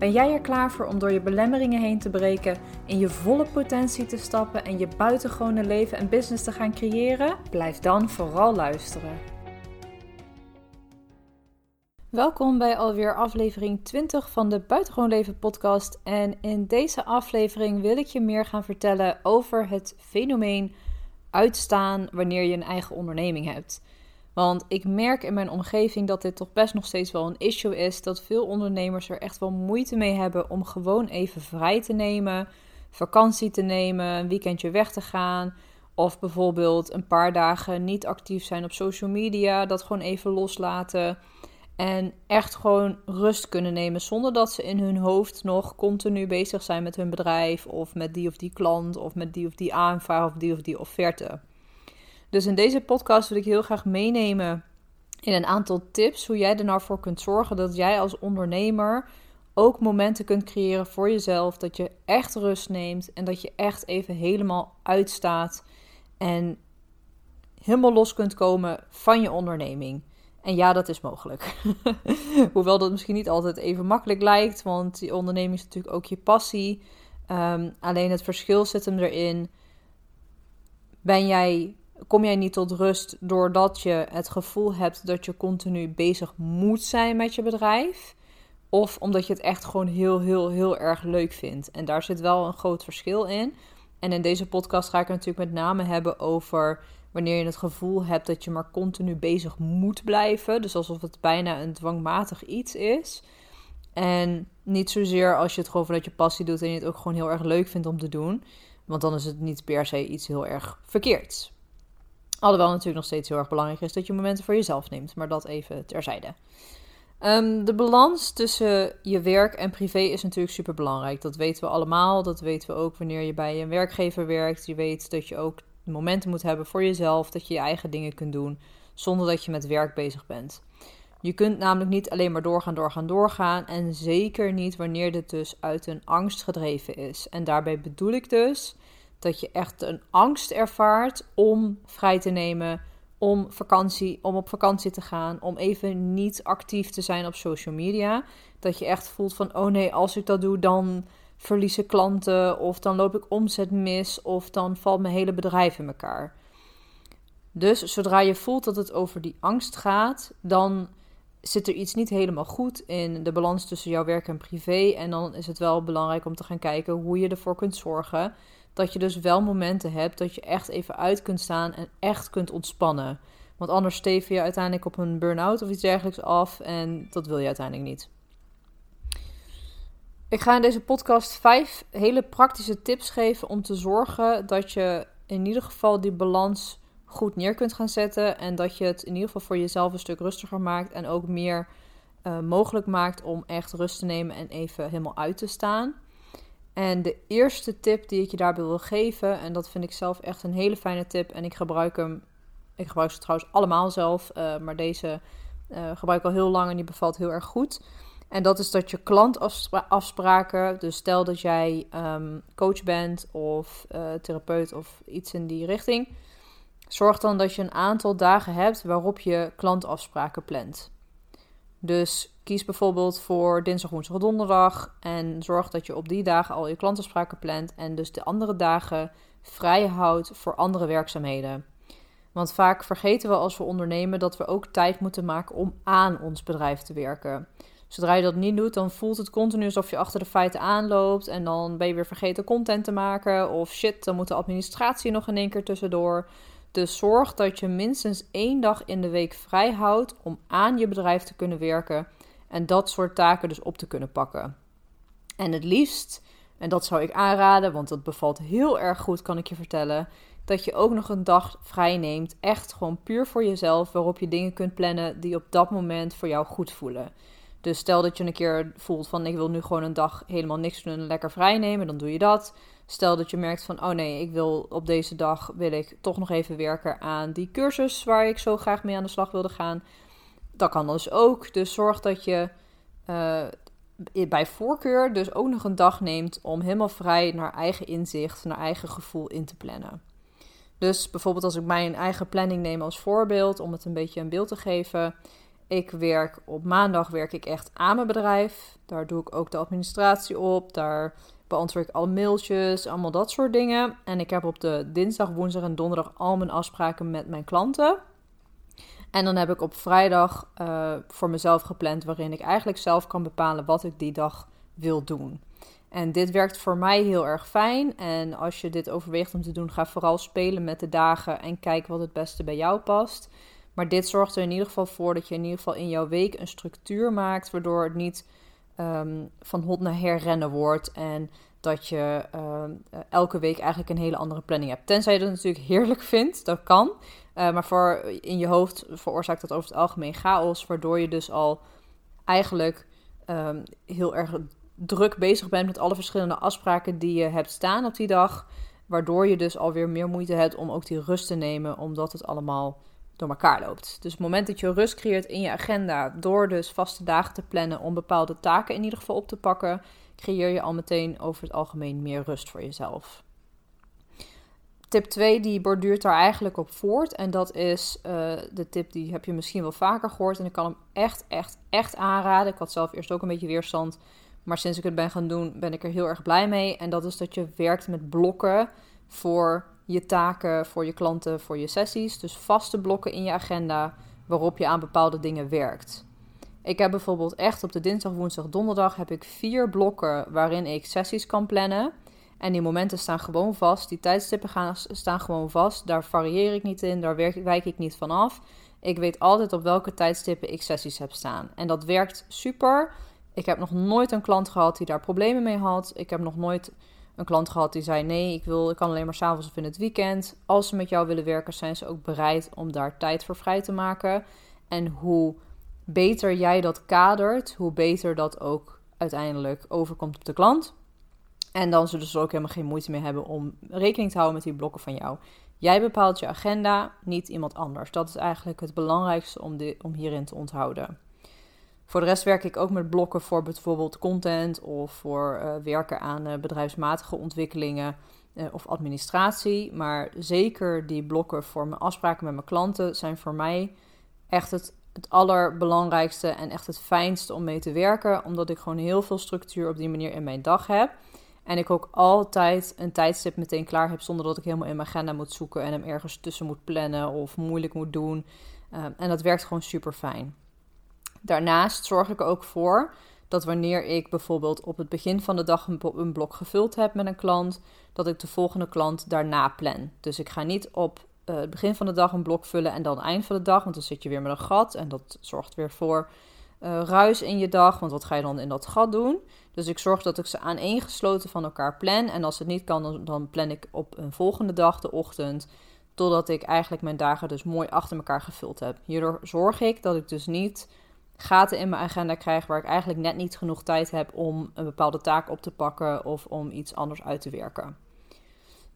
Ben jij er klaar voor om door je belemmeringen heen te breken, in je volle potentie te stappen en je buitengewone leven en business te gaan creëren? Blijf dan vooral luisteren. Welkom bij alweer aflevering 20 van de Buitengewoon Leven podcast. En in deze aflevering wil ik je meer gaan vertellen over het fenomeen uitstaan wanneer je een eigen onderneming hebt. Want ik merk in mijn omgeving dat dit toch best nog steeds wel een issue is. Dat veel ondernemers er echt wel moeite mee hebben om gewoon even vrij te nemen, vakantie te nemen, een weekendje weg te gaan. Of bijvoorbeeld een paar dagen niet actief zijn op social media, dat gewoon even loslaten. En echt gewoon rust kunnen nemen zonder dat ze in hun hoofd nog continu bezig zijn met hun bedrijf of met die of die klant of met die of die aanvraag of die of die offerte. Dus in deze podcast wil ik heel graag meenemen in een aantal tips hoe jij er nou voor kunt zorgen dat jij als ondernemer ook momenten kunt creëren voor jezelf. Dat je echt rust neemt en dat je echt even helemaal uitstaat en helemaal los kunt komen van je onderneming. En ja, dat is mogelijk. Hoewel dat misschien niet altijd even makkelijk lijkt, want die onderneming is natuurlijk ook je passie. Um, alleen het verschil zit hem erin. Ben jij kom jij niet tot rust doordat je het gevoel hebt dat je continu bezig moet zijn met je bedrijf? Of omdat je het echt gewoon heel, heel, heel erg leuk vindt. En daar zit wel een groot verschil in. En in deze podcast ga ik het natuurlijk met name hebben over wanneer je het gevoel hebt dat je maar continu bezig moet blijven. Dus alsof het bijna een dwangmatig iets is. En niet zozeer als je het gewoon vanuit je passie doet en je het ook gewoon heel erg leuk vindt om te doen. Want dan is het niet per se iets heel erg verkeerds. Alhoewel natuurlijk nog steeds heel erg belangrijk is dat je momenten voor jezelf neemt. Maar dat even terzijde. Um, de balans tussen je werk en privé is natuurlijk super belangrijk. Dat weten we allemaal. Dat weten we ook wanneer je bij een werkgever werkt. Je weet dat je ook momenten moet hebben voor jezelf. Dat je je eigen dingen kunt doen zonder dat je met werk bezig bent. Je kunt namelijk niet alleen maar doorgaan, doorgaan, doorgaan. En zeker niet wanneer dit dus uit een angst gedreven is. En daarbij bedoel ik dus dat je echt een angst ervaart om vrij te nemen, om vakantie, om op vakantie te gaan, om even niet actief te zijn op social media. Dat je echt voelt van, oh nee, als ik dat doe, dan verliezen klanten of dan loop ik omzet mis of dan valt mijn hele bedrijf in elkaar. Dus zodra je voelt dat het over die angst gaat, dan zit er iets niet helemaal goed in de balans tussen jouw werk en privé. En dan is het wel belangrijk om te gaan kijken hoe je ervoor kunt zorgen dat je dus wel momenten hebt dat je echt even uit kunt staan en echt kunt ontspannen. Want anders steven je uiteindelijk op een burn-out of iets dergelijks af en dat wil je uiteindelijk niet. Ik ga in deze podcast vijf hele praktische tips geven om te zorgen dat je in ieder geval die balans goed neer kunt gaan zetten. En dat je het in ieder geval voor jezelf een stuk rustiger maakt. En ook meer uh, mogelijk maakt om echt rust te nemen en even helemaal uit te staan. En de eerste tip die ik je daarbij wil geven, en dat vind ik zelf echt een hele fijne tip. En ik gebruik hem, ik gebruik ze trouwens allemaal zelf, uh, maar deze uh, gebruik ik al heel lang en die bevalt heel erg goed. En dat is dat je klantafspraken, dus stel dat jij um, coach bent of uh, therapeut of iets in die richting, zorg dan dat je een aantal dagen hebt waarop je klantafspraken plant. Dus kies bijvoorbeeld voor dinsdag, woensdag, donderdag. En zorg dat je op die dagen al je klantafspraken plant. En dus de andere dagen vrij houdt voor andere werkzaamheden. Want vaak vergeten we als we ondernemen dat we ook tijd moeten maken om aan ons bedrijf te werken. Zodra je dat niet doet, dan voelt het continu alsof je achter de feiten aanloopt. En dan ben je weer vergeten content te maken. Of shit, dan moet de administratie nog in één keer tussendoor. Dus zorg dat je minstens één dag in de week vrij houdt om aan je bedrijf te kunnen werken en dat soort taken dus op te kunnen pakken. En het liefst, en dat zou ik aanraden, want dat bevalt heel erg goed, kan ik je vertellen, dat je ook nog een dag vrij neemt, echt gewoon puur voor jezelf, waarop je dingen kunt plannen die op dat moment voor jou goed voelen. Dus stel dat je een keer voelt van ik wil nu gewoon een dag helemaal niks doen en lekker vrij nemen, dan doe je dat. Stel dat je merkt van, oh nee, ik wil op deze dag wil ik toch nog even werken aan die cursus waar ik zo graag mee aan de slag wilde gaan. Dat kan dus ook. Dus zorg dat je uh, bij voorkeur dus ook nog een dag neemt om helemaal vrij naar eigen inzicht, naar eigen gevoel in te plannen. Dus bijvoorbeeld als ik mijn eigen planning neem als voorbeeld, om het een beetje een beeld te geven. Ik werk op maandag werk ik echt aan mijn bedrijf. Daar doe ik ook de administratie op. Daar beantwoord ik al mailtjes, allemaal dat soort dingen. En ik heb op de dinsdag, woensdag en donderdag al mijn afspraken met mijn klanten. En dan heb ik op vrijdag uh, voor mezelf gepland, waarin ik eigenlijk zelf kan bepalen wat ik die dag wil doen. En dit werkt voor mij heel erg fijn. En als je dit overweegt om te doen, ga vooral spelen met de dagen en kijk wat het beste bij jou past. Maar dit zorgt er in ieder geval voor dat je in ieder geval in jouw week een structuur maakt, waardoor het niet um, van hot naar her rennen wordt. En dat je um, elke week eigenlijk een hele andere planning hebt. Tenzij je dat natuurlijk heerlijk vindt, dat kan. Uh, maar voor in je hoofd veroorzaakt dat over het algemeen chaos, waardoor je dus al eigenlijk um, heel erg druk bezig bent met alle verschillende afspraken die je hebt staan op die dag. Waardoor je dus alweer meer moeite hebt om ook die rust te nemen, omdat het allemaal door elkaar loopt. Dus het moment dat je rust creëert in je agenda, door dus vaste dagen te plannen om bepaalde taken in ieder geval op te pakken, creëer je al meteen over het algemeen meer rust voor jezelf. Tip 2 die borduurt daar eigenlijk op voort. En dat is uh, de tip die heb je misschien wel vaker gehoord. En ik kan hem echt, echt, echt aanraden. Ik had zelf eerst ook een beetje weerstand. Maar sinds ik het ben gaan doen, ben ik er heel erg blij mee. En dat is dat je werkt met blokken voor je taken, voor je klanten, voor je sessies. Dus vaste blokken in je agenda waarop je aan bepaalde dingen werkt. Ik heb bijvoorbeeld echt op de dinsdag, woensdag, donderdag heb ik vier blokken waarin ik sessies kan plannen. En die momenten staan gewoon vast. Die tijdstippen gaan, staan gewoon vast. Daar varieer ik niet in. Daar wijk ik niet van af. Ik weet altijd op welke tijdstippen ik sessies heb staan. En dat werkt super. Ik heb nog nooit een klant gehad die daar problemen mee had. Ik heb nog nooit een klant gehad die zei: Nee, ik, wil, ik kan alleen maar s'avonds of in het weekend. Als ze met jou willen werken, zijn ze ook bereid om daar tijd voor vrij te maken. En hoe beter jij dat kadert, hoe beter dat ook uiteindelijk overkomt op de klant. En dan zullen ze ook helemaal geen moeite meer hebben om rekening te houden met die blokken van jou. Jij bepaalt je agenda, niet iemand anders. Dat is eigenlijk het belangrijkste om, de, om hierin te onthouden. Voor de rest werk ik ook met blokken voor bijvoorbeeld content of voor uh, werken aan uh, bedrijfsmatige ontwikkelingen uh, of administratie. Maar zeker die blokken voor mijn afspraken met mijn klanten zijn voor mij echt het, het allerbelangrijkste en echt het fijnste om mee te werken. Omdat ik gewoon heel veel structuur op die manier in mijn dag heb. En ik ook altijd een tijdstip meteen klaar heb zonder dat ik helemaal in mijn agenda moet zoeken en hem ergens tussen moet plannen of moeilijk moet doen. en dat werkt gewoon super fijn. Daarnaast zorg ik er ook voor dat wanneer ik bijvoorbeeld op het begin van de dag een, blok gevuld heb met een klant, dat ik de volgende klant daarna plan. Dus ik ga niet op uh, het begin van de dag een blok vullen en dan eind van de dag, want dan zit je weer met een gat en dat zorgt weer voor uh, ruis in je dag, want wat ga je dan in dat gat doen? Dus ik zorg dat ik ze aaneengesloten van elkaar plan en als het niet kan, dan, dan plan ik op een volgende dag de ochtend, totdat ik eigenlijk mijn dagen dus mooi achter elkaar gevuld heb. Hierdoor zorg ik dat ik dus niet gaten in mijn agenda krijg waar ik eigenlijk net niet genoeg tijd heb om een bepaalde taak op te pakken of om iets anders uit te werken.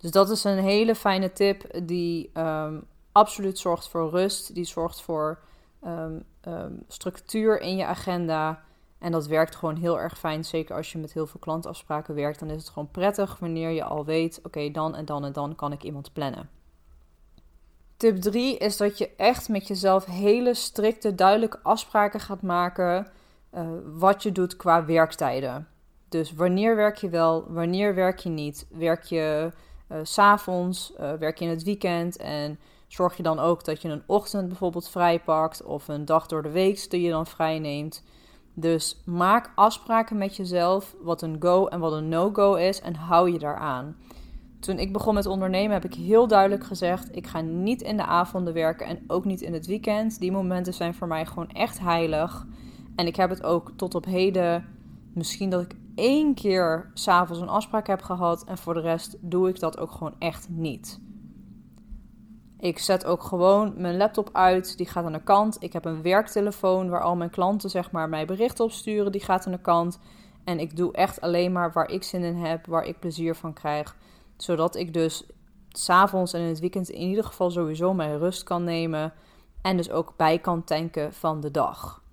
Dus dat is een hele fijne tip die um, absoluut zorgt voor rust, die zorgt voor um, um, structuur in je agenda. En dat werkt gewoon heel erg fijn. Zeker als je met heel veel klantafspraken werkt, dan is het gewoon prettig wanneer je al weet: oké, dan en dan en dan kan ik iemand plannen. Tip 3 is dat je echt met jezelf hele strikte, duidelijke afspraken gaat maken uh, wat je doet qua werktijden. Dus wanneer werk je wel, wanneer werk je niet? Werk je uh, s'avonds, uh, werk je in het weekend en zorg je dan ook dat je een ochtend bijvoorbeeld vrij pakt of een dag door de week die je dan vrij neemt. Dus maak afspraken met jezelf wat een go en wat een no-go is en hou je daaraan. Toen ik begon met ondernemen heb ik heel duidelijk gezegd: ik ga niet in de avonden werken en ook niet in het weekend. Die momenten zijn voor mij gewoon echt heilig. En ik heb het ook tot op heden, misschien dat ik één keer s'avonds een afspraak heb gehad en voor de rest doe ik dat ook gewoon echt niet. Ik zet ook gewoon mijn laptop uit, die gaat aan de kant. Ik heb een werktelefoon waar al mijn klanten zeg maar mij berichten op sturen, die gaat aan de kant. En ik doe echt alleen maar waar ik zin in heb, waar ik plezier van krijg. Zodat ik dus s'avonds en in het weekend in ieder geval sowieso mijn rust kan nemen. En dus ook bij kan tanken van de dag.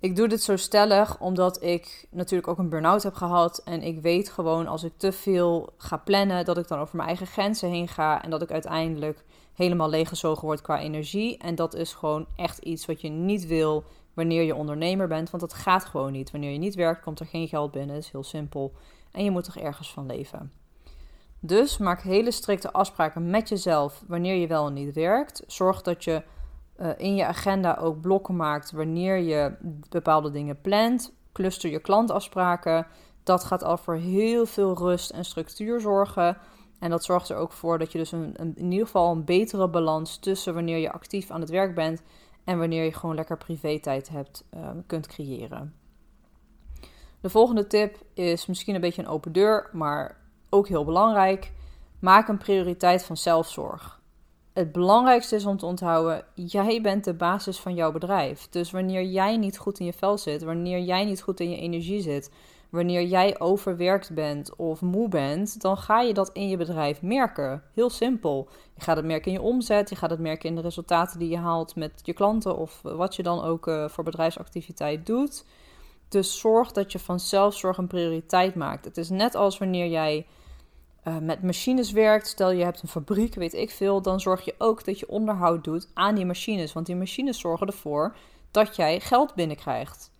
Ik doe dit zo stellig omdat ik natuurlijk ook een burn-out heb gehad. En ik weet gewoon als ik te veel ga plannen, dat ik dan over mijn eigen grenzen heen ga. En dat ik uiteindelijk helemaal leeggezogen word qua energie. En dat is gewoon echt iets wat je niet wil wanneer je ondernemer bent. Want dat gaat gewoon niet. Wanneer je niet werkt, komt er geen geld binnen. Dat is heel simpel. En je moet toch ergens van leven. Dus maak hele strikte afspraken met jezelf wanneer je wel en niet werkt. Zorg dat je uh, in je agenda ook blokken maakt wanneer je bepaalde dingen plant. Cluster je klantafspraken. Dat gaat al voor heel veel rust en structuur zorgen. En dat zorgt er ook voor dat je dus een, in ieder geval een betere balans tussen wanneer je actief aan het werk bent en wanneer je gewoon lekker privé-tijd hebt, uh, kunt creëren. De volgende tip is misschien een beetje een open deur, maar ook heel belangrijk. Maak een prioriteit van zelfzorg. Het belangrijkste is om te onthouden: jij bent de basis van jouw bedrijf. Dus wanneer jij niet goed in je vel zit, wanneer jij niet goed in je energie zit, wanneer jij overwerkt bent of moe bent, dan ga je dat in je bedrijf merken. Heel simpel. Je gaat het merken in je omzet, je gaat het merken in de resultaten die je haalt met je klanten of wat je dan ook uh, voor bedrijfsactiviteit doet. Dus zorg dat je van zelfzorg een prioriteit maakt. Het is net als wanneer jij uh, met machines werkt. Stel je hebt een fabriek, weet ik veel. Dan zorg je ook dat je onderhoud doet aan die machines. Want die machines zorgen ervoor dat jij geld binnenkrijgt.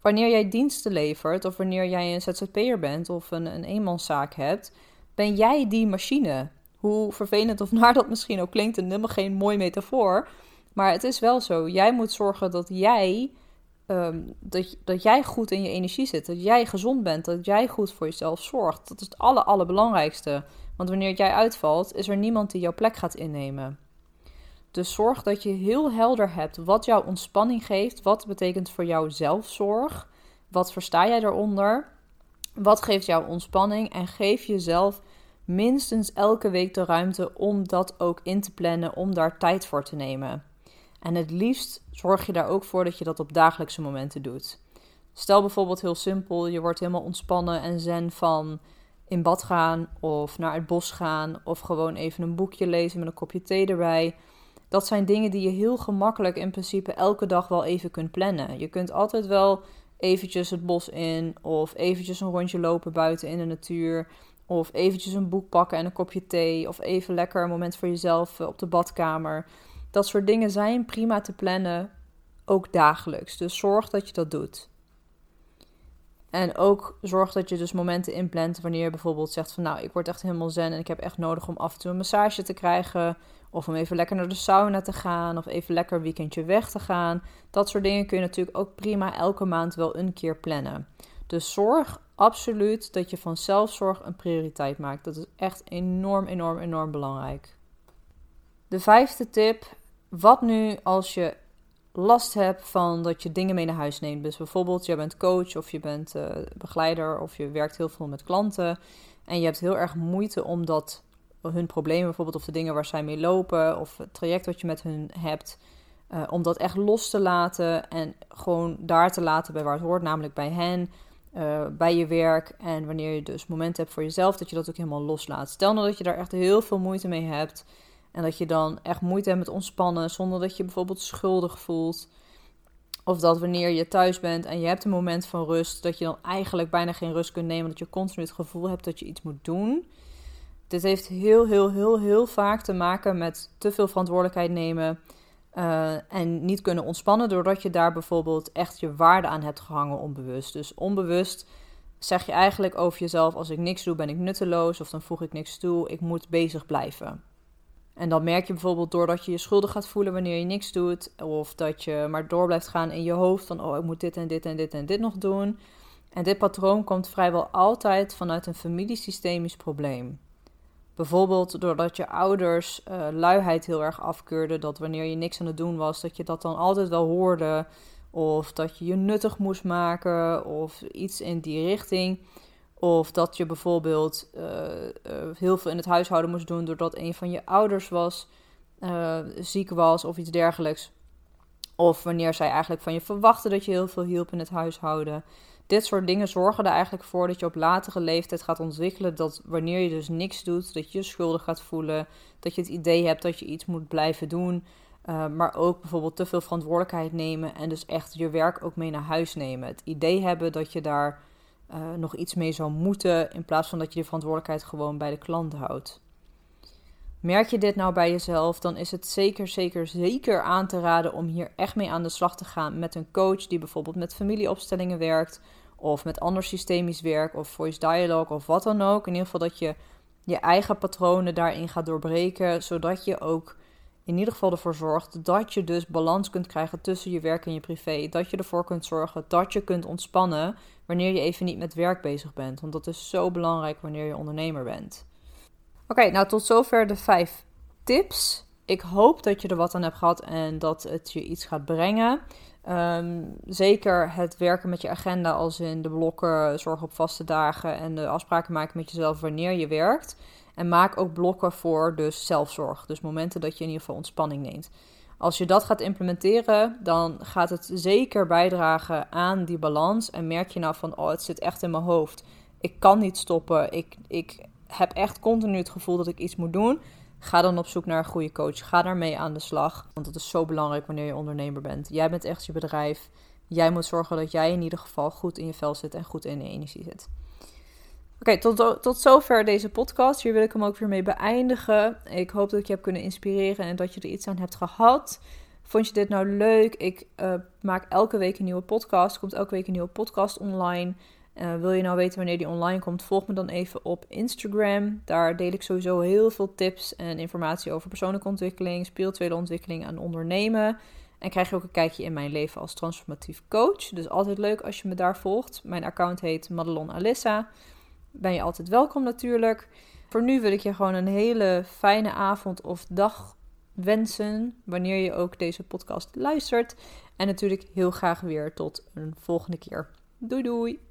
Wanneer jij diensten levert, of wanneer jij een ZZP'er bent of een, een eenmanszaak hebt, ben jij die machine. Hoe vervelend of naar dat misschien ook klinkt, en helemaal geen mooi metafoor. Maar het is wel zo. Jij moet zorgen dat jij Ehm, dat, dat jij goed in je energie zit, dat jij gezond bent, dat jij goed voor jezelf zorgt. Dat is het aller, allerbelangrijkste. Want wanneer jij uitvalt, is er niemand die jouw plek gaat innemen. Dus zorg dat je heel helder hebt wat jouw ontspanning geeft. Wat betekent voor jou zelfzorg? Wat versta jij daaronder? Wat geeft jou ontspanning? En geef jezelf minstens elke week de ruimte om dat ook in te plannen, om daar tijd voor te nemen. En het liefst zorg je daar ook voor dat je dat op dagelijkse momenten doet. Stel bijvoorbeeld heel simpel, je wordt helemaal ontspannen en zen van in bad gaan of naar het bos gaan of gewoon even een boekje lezen met een kopje thee erbij. Dat zijn dingen die je heel gemakkelijk in principe elke dag wel even kunt plannen. Je kunt altijd wel eventjes het bos in of eventjes een rondje lopen buiten in de natuur of eventjes een boek pakken en een kopje thee of even lekker een moment voor jezelf eh, op de badkamer. Dat soort dingen zijn prima te plannen, ook dagelijks. Dus zorg dat je dat doet. En ook zorg dat je dus momenten inplant wanneer je bijvoorbeeld zegt van nou, ik word echt helemaal zen en ik heb echt nodig om af en toe een massage te krijgen. Of om even lekker naar de sauna te gaan. Of even lekker een weekendje weg te gaan. Dat soort dingen kun je natuurlijk ook prima elke maand wel een keer plannen. Dus zorg absoluut dat je van zelfzorg een prioriteit maakt. Dat is echt enorm, enorm, enorm belangrijk. De vijfde tip wat nu als je last hebt van dat je dingen mee naar huis neemt? Dus bijvoorbeeld, je bent coach of je bent uh, begeleider of je werkt heel veel met klanten. En je hebt heel erg moeite om dat, hun problemen bijvoorbeeld, of de dingen waar zij mee lopen, of het traject wat je met hun hebt, uh, om dat echt los te laten en gewoon daar te laten bij waar het hoort, namelijk bij hen. Uh, bij je werk en wanneer je dus momenten hebt voor jezelf, dat je dat ook helemaal loslaat. Stel nou dat je daar echt heel veel moeite mee hebt en dat je dan echt moeite hebt met ontspannen zonder dat je bijvoorbeeld schuldig voelt. Of dat wanneer je thuis bent en je hebt een moment van rust, dat je dan eigenlijk bijna geen rust kunt nemen. Dat je continu het gevoel hebt dat je iets moet doen. Dit heeft heel, heel, heel, heel vaak te maken met te veel verantwoordelijkheid nemen. Uh, en niet kunnen ontspannen, doordat je daar bijvoorbeeld echt je waarde aan hebt gehangen onbewust. Dus onbewust zeg je eigenlijk over jezelf: als ik niks doe, ben ik nutteloos. Of dan voeg ik niks toe. Ik moet bezig blijven. En dan merk je bijvoorbeeld doordat je je schuldig gaat voelen wanneer je niks doet. Of dat je maar door blijft gaan in je hoofd van oh ik moet dit en dit en dit en dit nog doen. En dit patroon komt vrijwel altijd vanuit een familiesystemisch probleem. Bijvoorbeeld doordat je ouders uh, luiheid heel erg afkeurden. Dat wanneer je niks aan het doen was, dat je dat dan altijd wel hoorde. Of dat je je nuttig moest maken of iets in die richting. Of dat je bijvoorbeeld eh, eh, heel veel in het huishouden moest doen doordat een van je ouders was, uh, ziek was of iets dergelijks. Of wanneer zij eigenlijk van je verwachten dat je heel veel hielp in het huishouden. Dit soort dingen zorgen er eigenlijk voor dat je op latere leeftijd gaat ontwikkelen dat wanneer je dus niks doet, dat je je schuldig gaat voelen, dat je het idee hebt dat je iets moet blijven doen. Maar ook bijvoorbeeld te veel verantwoordelijkheid nemen en dus echt je werk ook mee naar huis nemen. Het idee hebben dat je daar uh, nog iets mee zou moeten, in plaats van dat je de verantwoordelijkheid gewoon bij de klant houdt. Merk je dit nou bij jezelf, dan is het zeker, zeker, zeker aan te raden om hier echt mee aan de slag te gaan met een coach die bijvoorbeeld met familieopstellingen werkt, of met ander systemisch werk, of voice dialogue, of wat dan ook. In ieder geval dat je je eigen patronen daarin gaat doorbreken, zodat je ook in ieder geval ervoor zorgt dat je dus balans kunt krijgen tussen je werk en je privé. Dat je ervoor kunt zorgen dat je kunt ontspannen wanneer je even niet met werk bezig bent. Want dat is zo belangrijk wanneer je ondernemer bent. Oké, nou tot zover de vijf tips. Ik hoop dat je er wat aan hebt gehad en dat het je iets gaat brengen. Ehm, zeker het werken met je agenda, als in de blokken, zorg op vaste dagen en de afspraken maken met jezelf wanneer je werkt. En maak ook blokken voor dus zelfzorg. Dus momenten dat je in ieder geval ontspanning neemt. Als je dat gaat implementeren, dan gaat het zeker bijdragen aan die balans. En merk je nou van, oh, het zit echt in mijn hoofd. Ik kan niet stoppen. Ik, ik heb echt continu het gevoel dat ik iets moet doen. Ga dan op zoek naar een goede coach. Ga daarmee aan de slag. Want dat is zo belangrijk wanneer je ondernemer bent. Jij bent echt je bedrijf. Jij moet zorgen dat jij in ieder geval goed in je vel zit en goed in de energie zit. Oké, tot, tot zover deze podcast. Hier wil ik hem ook weer mee beëindigen. Ik hoop dat ik je heb kunnen inspireren en dat je er iets aan hebt gehad. Vond je dit nou leuk? Ik uh, maak elke week een nieuwe podcast. Er komt elke week een nieuwe podcast online. Uh, wil je nou weten wanneer die online komt? Volg me dan even op Instagram. Daar deel ik sowieso heel veel tips en informatie over persoonlijke ontwikkeling, spirituele ontwikkeling en ondernemen. En krijg je ook een kijkje in mijn leven als transformatief coach. Dus altijd leuk als je me daar volgt. Mijn account heet Madelon Alissa ben je altijd welkom natuurlijk. Voor nu wil ik je gewoon een hele fijne avond of dag wensen. Wanneer je ook deze podcast luistert. En natuurlijk heel graag weer tot een volgende keer. Doei doei!